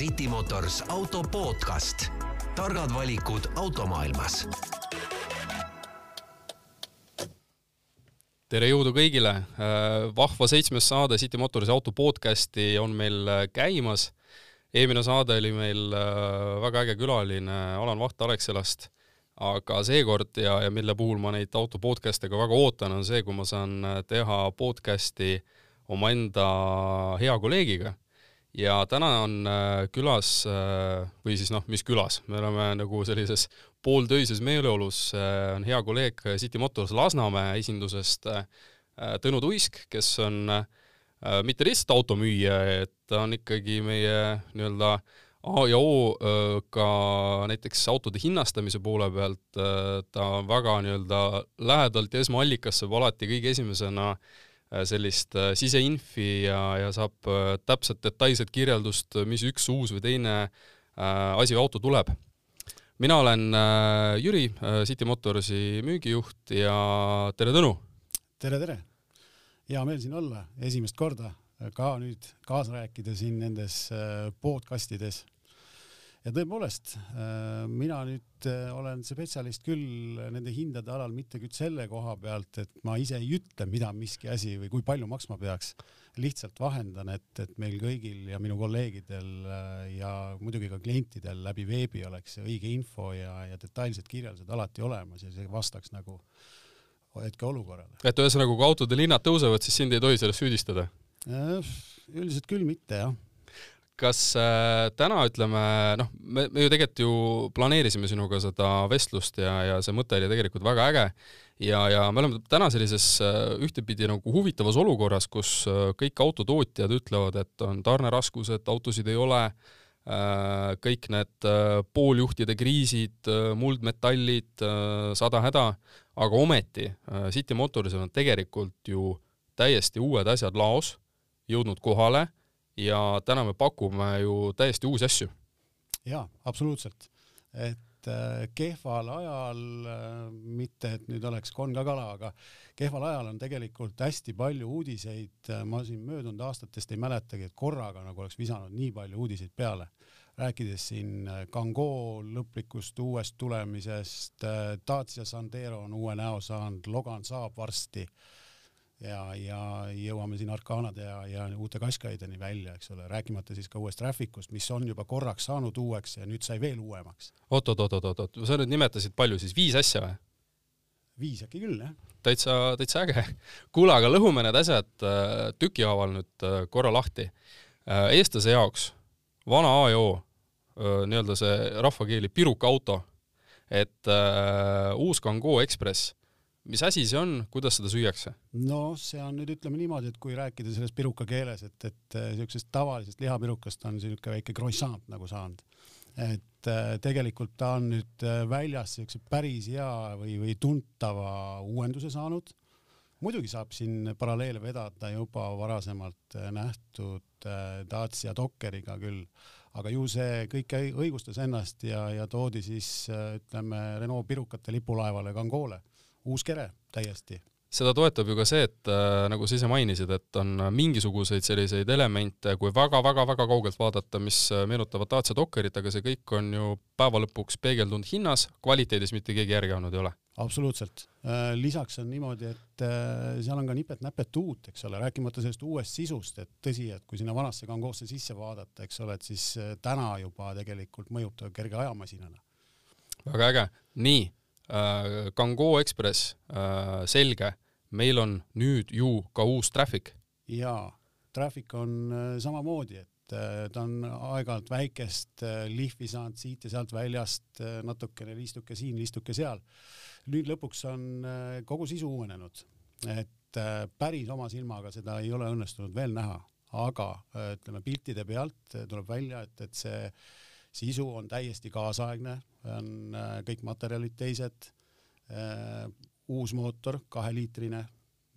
City Motors auto podcast. targad valikud automaailmas. tere jõudu kõigile, vahva seitsmes saade City Motorsi auto podcasti on meil käimas. eelmine saade oli meil väga äge külaline Alan Vaht Alexelast aga seekord ja, ja mille puhul ma neid auto podcast'e ka väga ootan, on see, kui ma saan teha podcast'i omaenda hea kolleegiga. Ja täna on äh, külas äh, või siis noh, mis külas, me oleme nagu sellises pooltöises meeleolus, äh, on hea kolleeg City Motors Lasnamäe esindusest Tõnu Tuisk, kes on mitte lihtsalt automüüja, et ta on ikkagi meie nii-öelda A ja O ka näiteks autode hinnastamise poole pealt, ta on väga nii-öelda lähedalt ja esmaallikas saab alati kõige esimesena sellist siseinfi ja, ja saab täpset detailset kirjeldust, mis üks uus või teine asi või auto tuleb. mina olen Jüri, City Motorsi müügijuht ja tere, Tõnu! tere, tere! hea meel siin olla, esimest korda ka nüüd kaasa rääkida siin nendes äh, podcastides. Ja tõepoolest, äh, mina nüüd äh, olen spetsialist küll nende hindade alal mitte küll selle koha pealt, et ma ise ei ütle, mida miski asi või kui palju maksma peaks, lihtsalt vahendan, et, et meil kõigil ja minu kolleegidel ja muidugi ka klientidel läbi veebi oleks õige info ja, ja detailsed kirjeldused alati olemas ja see vastaks nagu hetkeolukorrale. et ühesõnaga, kui autodel hinnad tõusevad, siis sind ei tohi selles süüdistada? Äh, üldiselt küll mitte, jah kas äh, täna ütleme, noh, me, me ju tegelikult ju planeerisime sinuga seda vestlust ja, ja see mõte oli tegelikult väga äge. Ja, ja me oleme täna sellises äh, ühtepidi nagu huvitavas olukorras, kus äh, kõik autotootjad ütlevad, et on tarneraskused, autosid ei ole kõik need pooljuhtide kriisid, muldmetallid, sada häda, aga ometi City Motorsil on tegelikult ju täiesti uued asjad laos jõudnud kohale ja täna me pakume ju täiesti uusi asju. jaa, absoluutselt. et äh, kehval ajal äh,, mitte et nüüd oleks konn ka kala, aga kehval ajal on tegelikult hästi palju uudiseid, ma siin möödunud aastatest ei mäletagi, et korraga nagu oleks visanud nii palju uudiseid peale rääkides siin Kangoo lõplikust uuest tulemisest, äh, Dacia Sandero on uue näo saanud, Logan saab varsti äh, ja, ja jõuame siin Arkanade ja, ja uute Qashqaideni välja, eks ole, rääkimata siis ka uuest Trafficust, mis on juba korraks saanud uueks ja nüüd sai veel uuemaks oot,. oot-oot-oot-oot, sa nüüd nimetasid palju siis, viis asja või? viis äkki küll, jah. täitsa, täitsa äge. kuule, aga lõhume need asjad äh, tükihaaval nüüd äh, korra lahti. Äh, eestlase jaoks vana A ja O, nii-öelda see rahvakeeli pirukauto, et uh, uus Kangoo Ekspress mis asi see on, kuidas seda süüakse? no see on nüüd ütleme niimoodi, et kui rääkida selles piruka keeles, et, et äh, siuksest tavalisest lihapirukast on siuke väike croissant nagu saanud. et äh, tegelikult ta on nüüd äh, väljas siukse päris hea või, või tuntava uuenduse saanud. muidugi saab siin paralleele vedada juba varasemalt nähtud Dacia Dockeriga küll, aga ju see kõik õigustas ennast ja, ja toodi siis ütleme Renault pirukate lipulaevale Kangoole uus kere täiesti seda toetab ju ka see, et äh, nagu sa ise mainisid, et on mingisuguseid selliseid elemente, kui väga-väga-väga kaugelt vaadata, mis äh, meenutavad Dacia Dockerit, aga see kõik on ju päeva lõpuks peegeldunud hinnas, kvaliteedis mitte keegi järgi andnud ei ole. absoluutselt äh,. lisaks on niimoodi, et äh, seal on ka nipet-näpet uut, eks ole, rääkimata sellest uuest sisust, et tõsi, et kui sinna vanasse Kangoosse sisse vaadata, eks ole, et siis täna juba tegelikult mõjub ta kerge ajamasinana. väga äge, nii äh, Kangoo Ekspress äh,, selge, meil on nüüd ju ka uus Traffic. jaa, Traffic on äh, samamoodi, et äh, ta on aeg-ajalt väikest äh, lihvi saanud siit ja sealt väljast äh,, natukene liistuke siin, liistuke seal. nüüd lõpuks on äh, kogu sisu uuenenud, et äh, päris oma silmaga seda ei ole õnnestunud veel näha, aga äh, ütleme piltide pealt äh, tuleb välja, et, et see sisu on täiesti kaasaegne, on äh, kõik materjalid teised, äh, uus mootor, kaheliitrine,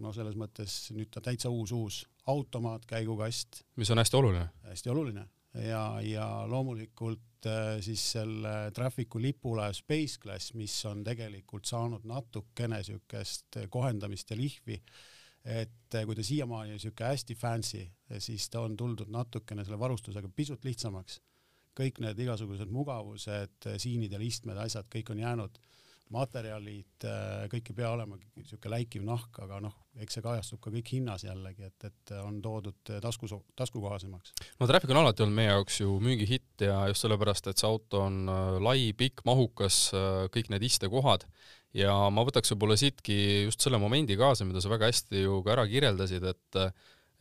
no selles mõttes nüüd ta täitsa uus-uus, automaat, käigukast. mis on hästi oluline. hästi oluline ja, ja loomulikult äh, siis selle Trafficu lipulaev Space Class, mis on tegelikult saanud natukene siukest kohendamist ja lihvi, et kui ta siiamaani oli siuke hästi fancy, siis ta on tuldud natukene selle varustusega pisut lihtsamaks kõik need igasugused mugavused, siinidel istmed, asjad, kõik on jäänud materjalid, äh, kõik ei pea olema niisugune läikiv nahk, aga noh, eks see kajastub ka kõik hinnas jällegi, et, et on toodud tasku, taskukohasemaks. no Traffic on alati olnud meie jaoks ju müügihitt ja just sellepärast, et see auto on äh, lai, pikk, mahukas, äh, kõik need istekohad ja ma võtaks võib-olla siitki just selle momendi kaasa, mida sa väga hästi ju ka ära kirjeldasid, et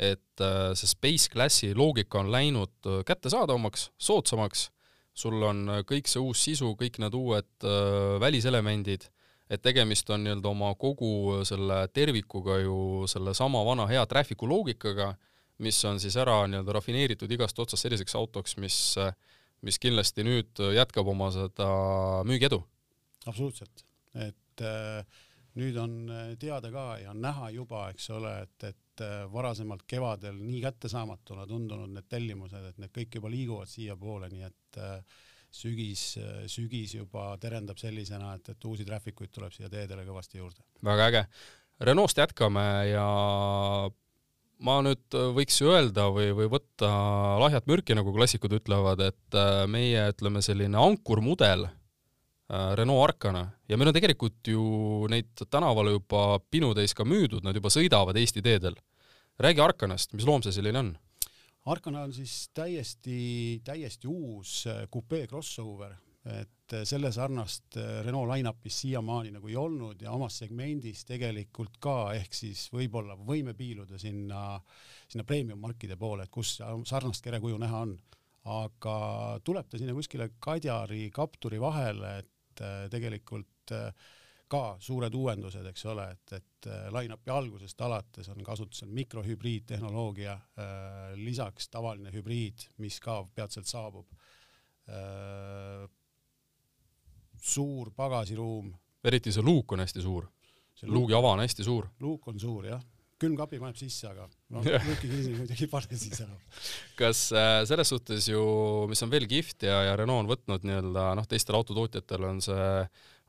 et see Space Classi loogika on läinud kättesaadavamaks, soodsamaks sul on äh, kõik see uus sisu, kõik need uued äh, väliselemendid, et tegemist on nii-öelda oma kogu äh, selle tervikuga ju sellesama vana hea traffic'u loogikaga, mis on siis ära nii-öelda rafineeritud igast otsast selliseks autoks, mis, äh, mis kindlasti nüüd jätkab oma seda müügiedu. absoluutselt, et äh, nüüd on teada ka ja näha juba, eks ole, et, et varasemalt kevadel nii kättesaamatuna tundunud need tellimused, et need kõik juba liiguvad siiapoole, nii et äh, sügis, sügis juba terendab sellisena, et, et uusi traffic uid tuleb siia teedele kõvasti juurde. väga äge. Renault'st jätkame ja ma nüüd võiks öelda või, või võtta lahjat mürki, nagu klassikud ütlevad, et äh, meie, ütleme, selline ankurmudel äh, Renault Arkana ja meil on tegelikult ju neid tänavale juba pinutäis ka müüdud, nad juba sõidavad Eesti teedel. räägi Arkanast, mis loom see selline on? Arkana on siis täiesti, täiesti uus kupee äh, crossover, et äh, selle sarnast äh, Renault line-up'is siiamaani nagu ei olnud ja omas segmendis tegelikult ka, ehk siis võib-olla võime piiluda sinna, sinna premium markide poole, et kus sarnast kerekuju näha on. aga tuleb ta sinna kuskile Kadjari, Kapturi vahele, et tegelikult äh, ka suured uuendused, eks ole, et, et äh, line-up'i algusest alates on kasutusel mikrohübriidtehnoloogia, äh, lisaks tavaline hübriid, mis ka peatselt saabub. Äh, suur pagasiruum. eriti see luuk on hästi suur. luugi ava on hästi suur. luuk on suur jah külmkapi paneb sisse, aga noh, luuki kinni muidugi ei pane siis enam. kas äh, selles suhtes ju, mis on veel kihvt ja, ja Renault on võtnud nii-öelda noh, teistel autotootjatel on see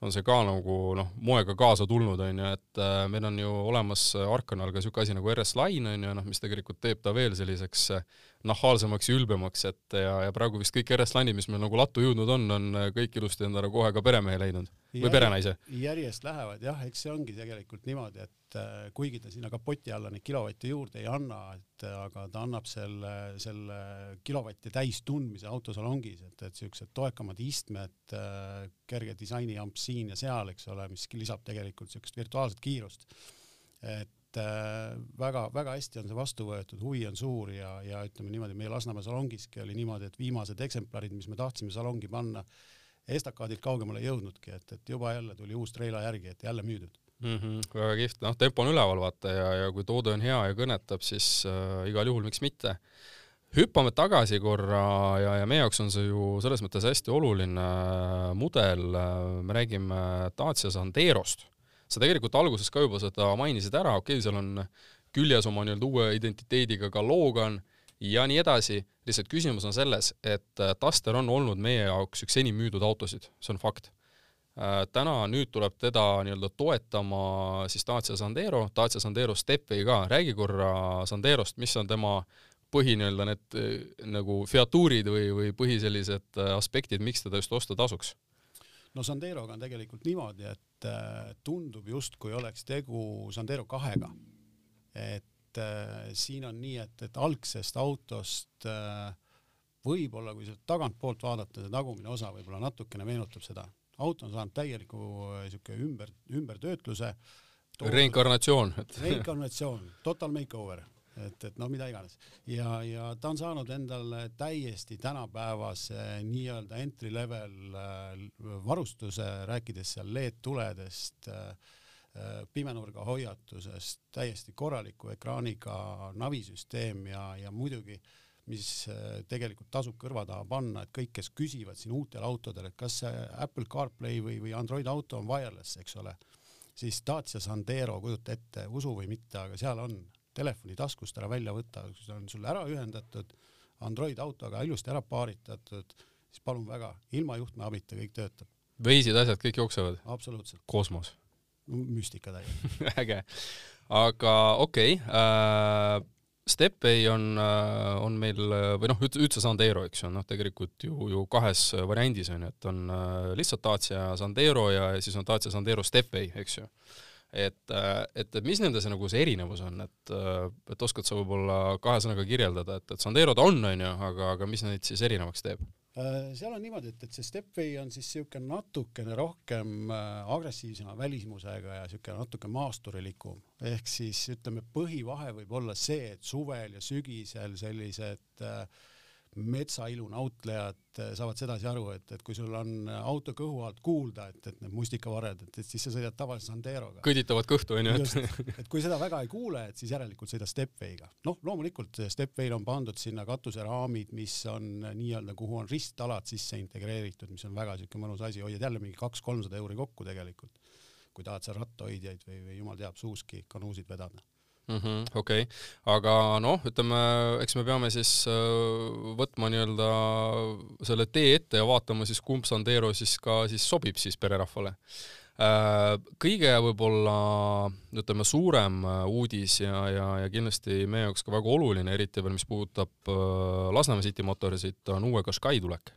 on see ka nagu noh, moega kaasa tulnud, on ju, et äh, meil on ju olemas Arkanal ka niisugune asi nagu RS Line, on ju, noh, mis tegelikult teeb ta veel selliseks äh, nahaalsemaks ja ülbemaks, et ja, ja praegu vist kõik RS Line'id, mis meil nagu lattu jõudnud on, on kõik ilusti endale kohe ka peremehe leidnud või perenaise. järjest lähevad jah, eks see ongi tegelikult niimoodi, et äh, kuigi ta sinna kapoti alla neid kilovatte juurde ei anna, et äh, aga ta annab selle, selle kilovatti täistundmise autosalongis, et, et siuksed toekamad istmed, kerge disainiejamp siin ja seal, eks ole, mis lisab tegelikult siukest virtuaalset kiirust. et väga-väga hästi on see vastu võetud, huvi on suur ja, ja ütleme niimoodi, meie Lasnamäe salongiski oli niimoodi, et viimased eksemplarid, mis me tahtsime salongi panna, estakaadilt kaugemale ei jõudnudki, et, et juba jälle tuli uus treila järgi, et jälle müüdud mm. -hmm, väga kihvt, noh, tempo on üleval vaata ja, ja kui toode on hea ja kõnetab, siis äh, igal juhul miks mitte. hüppame tagasi korra ja, ja meie jaoks on see ju selles mõttes hästi oluline äh, mudel, äh, me räägime Dacia Sanderost. sa tegelikult alguses ka juba seda mainisid ära, okei okay,, seal on küljes oma nii-öelda uue identiteediga ka Logan ja nii edasi, lihtsalt küsimus on selles, et äh, Duster on olnud meie jaoks üks enim müüdud autosid, see on fakt. Äh, täna nüüd tuleb teda nii-öelda toetama siis Dacia Sandero, Dacia Sandero Stepway ka, räägi korra Sanderost, mis on tema põhi nii-öelda need äh, nagu featuurid või, või põhi sellised aspektid, miks teda just osta tasuks? no Sanderoga on tegelikult niimoodi, et tundub justkui oleks tegu Sandero kahega. et et äh, siin on nii, et, et algsest autost äh, võib-olla, kui sealt tagantpoolt vaadata, see tagumine osa võib-olla natukene meenutab seda. auto on saanud täieliku äh, siuke ümber, ümbertöötluse. reinkarnatsioon reinkarnatsioon, total makeover et, et no mida iganes ja, ja ta on saanud endale täiesti tänapäevase nii-öelda entry level äh, varustuse, rääkides seal LED-tuledest äh,, Äh, pimenurga hoiatusest, täiesti korraliku ekraaniga navisüsteem ja, ja muidugi mis äh, tegelikult tasub kõrva taha panna, et kõik, kes küsivad siin uutel autodel, et kas see Apple CarPlay või, või Android auto on wireless, eks ole, siis Dacia Sandero, kujuta ette, usu või mitte, aga seal on telefoni taskust ära välja võtta, see on sul ära ühendatud, Android autoga ilusti ära paaritatud, siis palun väga, ilma juhtme abita kõik töötab. veisid asjad kõik jooksevad? absoluutselt. kosmos müstika täielikult äge. aga okei okay, äh,, Stepway on, on meil või noh, üldse Sandero, eks ju, noh, tegelikult ju, ju kahes variandis on ju, et on lihtsalt Dacia Sandero ja siis on Dacia Sandero Stepway, eks ju. et, et, et mis nende see nagu see erinevus on, et, et oskad sa võib-olla kahe sõnaga kirjeldada, et, et Sandero ta on, on ju, aga, aga mis neid siis erinevaks teeb? Äh, seal on niimoodi, et, et see Stepway on siis niisugune natukene rohkem äh, agressiivsema välismusega ja niisugune natuke maasturilikum. ehk siis ütleme, põhivahe võib olla see, et suvel ja sügisel sellised äh, metsailu nautlejad eh, saavad sedasi aru, et, et kui sul on auto kõhu alt kuulda, et, et need mustikavarred, et, et siis sa sõidad tavalise Sanderoga. kõditavad kõhtu onju. et kui seda väga ei kuule, et siis järelikult sõida Stepway'ga. noh, loomulikult Stepway'l on pandud sinna katuseraamid, mis on nii-öelda, kuhu on ristalad sisse integreeritud, mis on väga siuke mõnus asi, hoiad jälle mingi kaks-kolmsada euri kokku tegelikult, kui tahad seal rattahoidjaid või, või jumal teab, suuski kanuusid vedada mm -hmm,. okei okay., aga noh, ütleme, eks me peame siis äh, võtma nii-öelda selle tee ette ja vaatama siis, kumb Sandero siis ka siis sobib siis pererahvale äh,. kõige võib-olla ütleme suurem äh, uudis ja, ja, ja kindlasti meie jaoks ka väga oluline, eriti veel, mis puudutab Lasnamäe City Motorsit, on uue Qashqai tulek.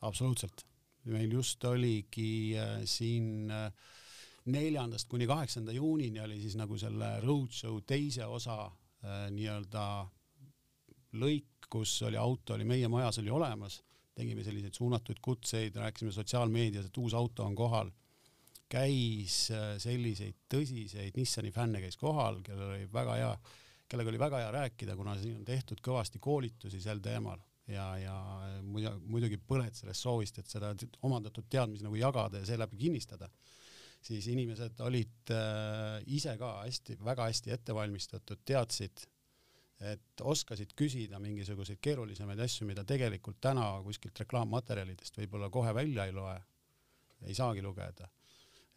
absoluutselt, meil just oligi siin äh, neljandast kuni kaheksanda juunini oli siis nagu selle roadshow teise osa äh, nii-öelda lõik, kus oli auto oli meie majas oli olemas, tegime selliseid suunatuid kutseid, rääkisime sotsiaalmeedias, et uus auto on kohal. käis äh, selliseid tõsiseid Nissani fänne käis kohal, kellel oli väga hea, kellega oli väga hea rääkida, kuna siin on tehtud kõvasti koolitusi sel teemal. Ja, ja muidugi põled sellest soovist, et seda omandatud teadmisi nagu jagada ja seeläbi kinnistada siis inimesed olid äh, ise ka hästi, väga hästi ette valmistatud, teadsid, et oskasid küsida mingisuguseid keerulisemaid asju, mida tegelikult täna kuskilt reklaammaterjalidest võib-olla kohe välja ei loe, ei saagi lugeda.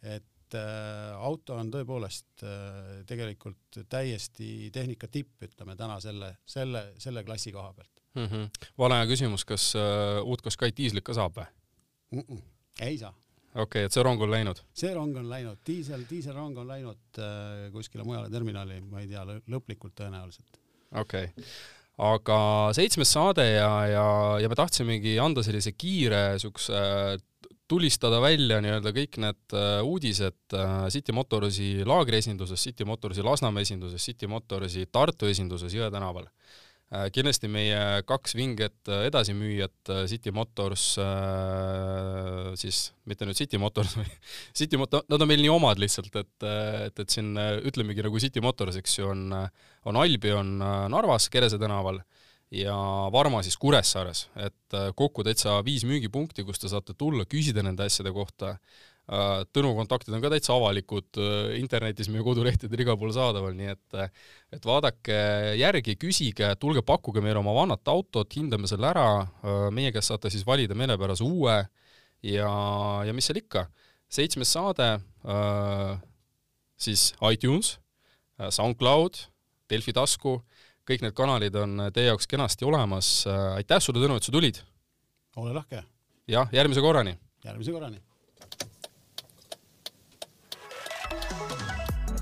et äh, auto on tõepoolest äh, tegelikult täiesti tehnika tipp, ütleme täna selle, selle, selle klassi koha pealt mm. -hmm. vale küsimus, kas äh, uut Qashqai diislit ka saab või mm? -mm, ei saa okei okay,, et see rong on läinud? see rong on läinud, diisel, diiselrong on läinud äh, kuskile mujale terminali, ma ei tea, lõplikult tõenäoliselt. okei okay., aga seitsmes saade ja, ja, ja me tahtsimegi anda sellise kiire siukse tulistada välja nii-öelda kõik need uh, uudised uh, City Motorsi laagriesindusest, City Motorsi Lasnamäe esindusest, City Motorsi Tartu esinduses Jõe tänaval Äh, kindlasti meie kaks vinget äh, edasimüüjat, äh, City Motors, siis mitte nüüd City Motors või City Motor, nad on meil nii omad lihtsalt, et, et, et siin ütlemegi nagu City Motors, eks ju, on, on Albion Narvas Kerese tänaval ja Varma siis Kuressaares, et kokku täitsa viis müügipunkti, kus te saate tulla, küsida nende asjade kohta. Äh, Tõnu kontaktid on ka täitsa avalikud, äh, internetis meie kodulehtedel igal pool saadaval, nii et et vaadake järgi, küsige, tulge pakkuge meile oma vanat autot, hindame selle ära, äh, meie käest saate siis valida meelepärase uue ja, ja mis seal ikka, seitsmes saade, siis iTunes, SoundCloud, Delfi tasku, kõik need kanalid on teie jaoks kenasti olemas, aitäh sulle, Tõnu, et sa tulid! ole lahke! jah, järgmise korrani! järgmise korrani!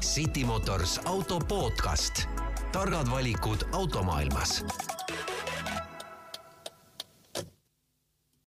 City Motors auto podcast. targad valikud automaailmas